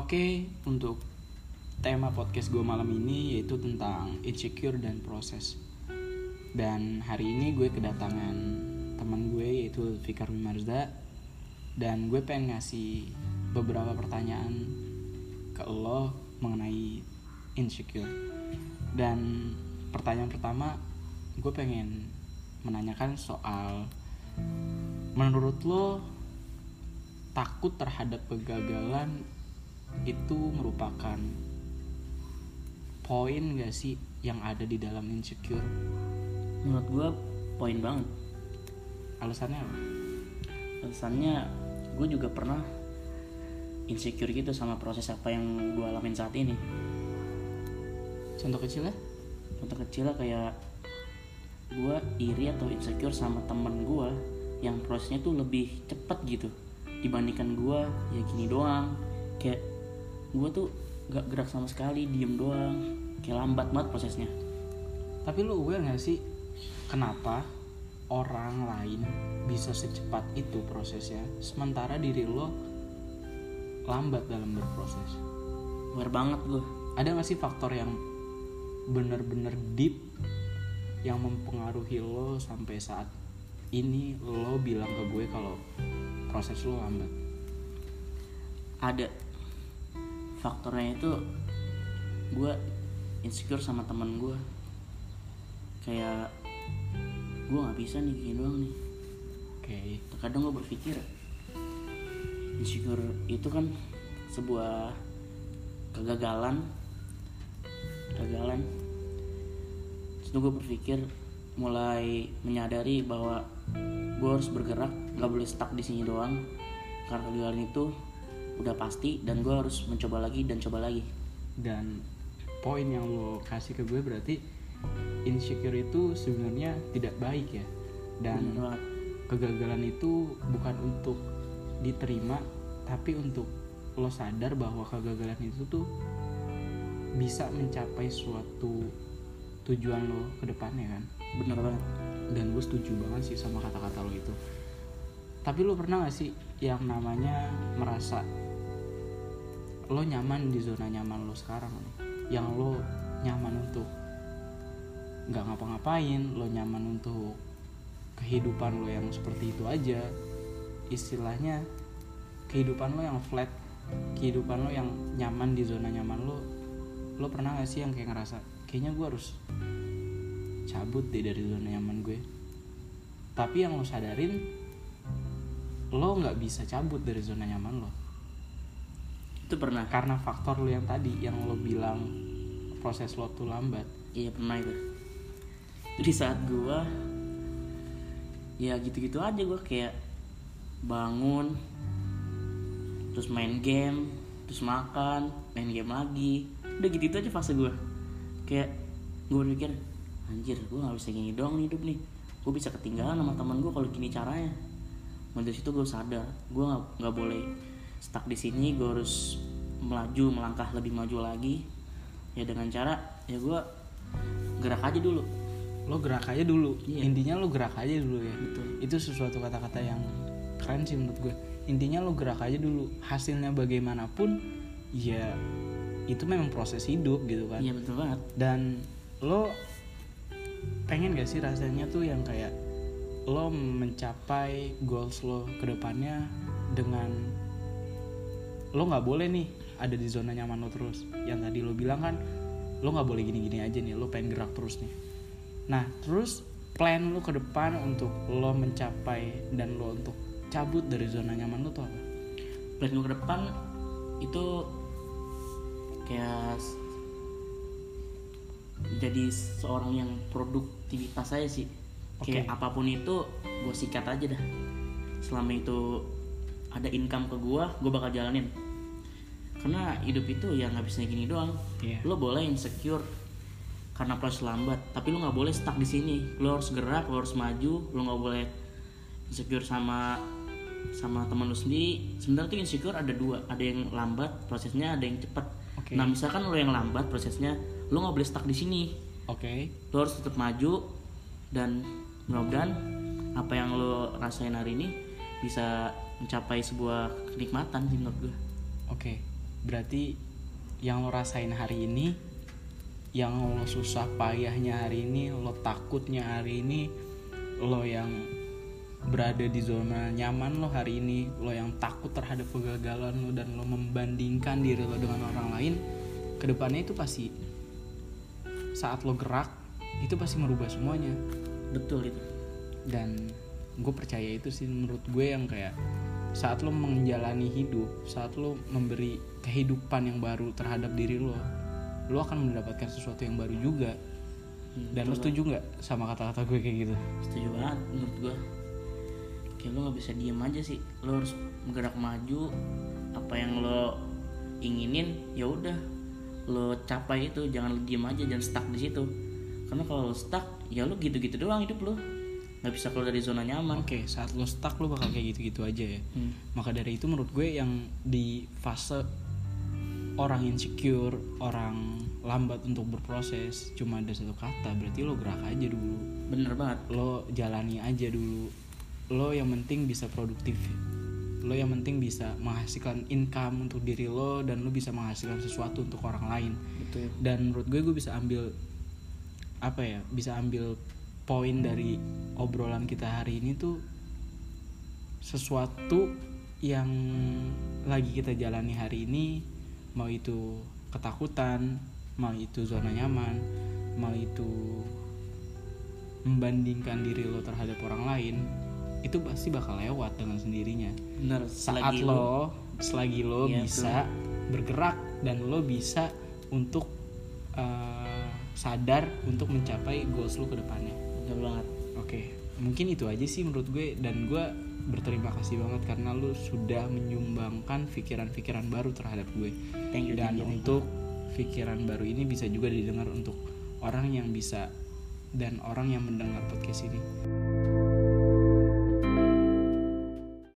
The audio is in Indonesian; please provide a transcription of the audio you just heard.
Oke, untuk tema podcast gue malam ini yaitu tentang insecure dan proses. Dan hari ini gue kedatangan teman gue yaitu Fikar Wimarza dan gue pengen ngasih beberapa pertanyaan ke lo mengenai insecure. Dan pertanyaan pertama gue pengen menanyakan soal menurut lo takut terhadap kegagalan itu merupakan poin gak sih yang ada di dalam insecure? Menurut gue poin banget. Alasannya apa? Alasannya gue juga pernah insecure gitu sama proses apa yang gue alamin saat ini. Contoh kecilnya? Contoh kecilnya kayak gue iri atau insecure sama temen gue yang prosesnya tuh lebih cepet gitu dibandingkan gue ya gini doang. Kayak gue tuh gak gerak sama sekali diem doang. Kayak lambat banget prosesnya. Tapi lu aware gak sih kenapa orang lain bisa secepat itu prosesnya sementara diri lo lambat dalam berproses? Aware banget gue ada gak sih faktor yang bener-bener deep yang mempengaruhi lo sampai saat ini lo bilang ke gue kalau proses lo lambat? Ada faktornya itu gue insecure sama teman gue kayak gue nggak bisa nih gini doang nih. Oke. Terkadang gue berpikir insecure itu kan sebuah kegagalan kegagalan. Terus gue berpikir mulai menyadari bahwa gue harus bergerak nggak boleh stuck di sini doang. Karena kegagalan itu udah pasti dan gue harus mencoba lagi dan coba lagi. Dan poin yang lo kasih ke gue berarti insecure itu sebenarnya tidak baik ya. Dan Bener banget. kegagalan itu bukan untuk diterima tapi untuk lo sadar bahwa kegagalan itu tuh bisa mencapai suatu tujuan lo ke depannya kan. Bener banget. Dan gue setuju banget sih sama kata-kata lo itu. Tapi lo pernah gak sih yang namanya merasa lo nyaman di zona nyaman lo sekarang. Yang lo nyaman untuk nggak ngapa-ngapain lo nyaman untuk kehidupan lo yang seperti itu aja. Istilahnya kehidupan lo yang flat kehidupan lo yang nyaman di zona nyaman lo. Lo pernah gak sih yang kayak ngerasa kayaknya gue harus cabut deh dari zona nyaman gue. Tapi yang lo sadarin lo nggak bisa cabut dari zona nyaman lo itu pernah. Karena faktor lo yang tadi yang lo bilang proses lo tuh lambat. Iya pernah itu. Di saat gue ya gitu-gitu aja gue kayak bangun terus main game terus makan main game lagi. Udah gitu, -gitu aja fase gue kayak gue berpikir anjir gue nggak bisa gini doang nih hidup nih. Gue bisa ketinggalan sama teman gue kalau gini caranya. Dari situ gue sadar gue nggak boleh stuck di sini gue harus melaju melangkah lebih maju lagi. Ya dengan cara ya gue gerak aja dulu. Lo gerak aja dulu. Iya. intinya lo gerak aja dulu ya. Betul. itu sesuatu kata-kata yang keren sih menurut gue. Intinya lo gerak aja dulu. Hasilnya bagaimanapun ya itu memang proses hidup gitu kan. Iya betul banget. Dan lo pengen gak sih rasanya tuh yang kayak lo mencapai goals lo ke depannya dengan lo nggak boleh nih ada di zona nyaman lo terus. Yang tadi lo bilang kan lo nggak boleh gini-gini aja nih lo pengen gerak terus nih. Nah terus plan lo ke depan untuk lo mencapai dan lo untuk cabut dari zona nyaman lo tuh apa? Plan gue ke depan itu kayak jadi seorang yang produktivitas saya sih. Kayak Oke. apa pun itu gue sikat aja dah. Selama itu ada income ke gue gue bakal jalanin. Karena hidup itu ya nggak bisa gini doang. Iya. lo boleh insecure karena proses lambat tapi lo nggak boleh stuck di sini. Lo harus gerak lo harus maju lo nggak boleh insecure sama sama teman lo sendiri. Sebenarnya tuh insecure ada dua ada yang lambat prosesnya ada yang cepat Oke. nah misalkan lo yang lambat prosesnya lo nggak boleh stuck di sini. Oke. Lo harus tetap maju dan mudah-mudahan apa yang lo rasain hari ini bisa mencapai sebuah kenikmatan sih menurut gue Oke. berarti yang lo rasain hari ini yang lo susah payahnya hari ini lo takutnya hari ini lo yang berada di zona nyaman lo hari ini lo yang takut terhadap kegagalan lo dan lo membandingkan diri lo dengan orang lain ke depannya itu pasti saat lo gerak itu pasti merubah semuanya betul itu dan gue percaya itu sih menurut gue yang kayak saat lo menjalani hidup saat lo memberi kehidupan yang baru terhadap diri lo lo akan mendapatkan sesuatu yang baru juga. Hmm, dan lo setuju nggak sama kata-kata gue kayak gitu? Setuju banget menurut gua. Kayak lo nggak bisa diem aja sih. Lo harus bergerak maju apa yang lo inginin ya udah. Lo capai itu jangan lo diem aja jangan stuck di situ. Karena kalau lo stuck ya lo gitu-gitu doang hidup lo nggak bisa keluar dari zona nyaman. Oke saat lo stuck lo bakal kayak gitu-gitu aja ya. Hmm. maka dari itu menurut gue yang di fase orang insecure orang lambat untuk berproses cuma ada satu kata berarti lo gerak aja dulu. Bener banget. Lo jalani aja dulu. Lo yang penting bisa produktif. Lo yang penting bisa menghasilkan income untuk diri lo dan lo bisa menghasilkan sesuatu untuk orang lain. Betul. Dan menurut gue gue bisa ambil apa ya bisa ambil poin dari obrolan kita hari ini tuh sesuatu yang lagi kita jalani hari ini mau itu ketakutan mau itu zona nyaman mau itu membandingkan diri lo terhadap orang lain itu pasti bakal lewat dengan sendirinya. Bener saat selagi lo selagi lo Iya, bisa bergerak dan lo bisa untuk eh, sadar untuk mencapai goals lo ke depannya bener banget. Oke mungkin itu aja sih menurut gue dan gue berterima kasih banget karena lo sudah menyumbangkan pikiran-pikiran baru terhadap gue. Thank you dan thank you. untuk pikiran baru ini bisa juga didengar untuk orang yang bisa dan orang yang mendengar podcast ini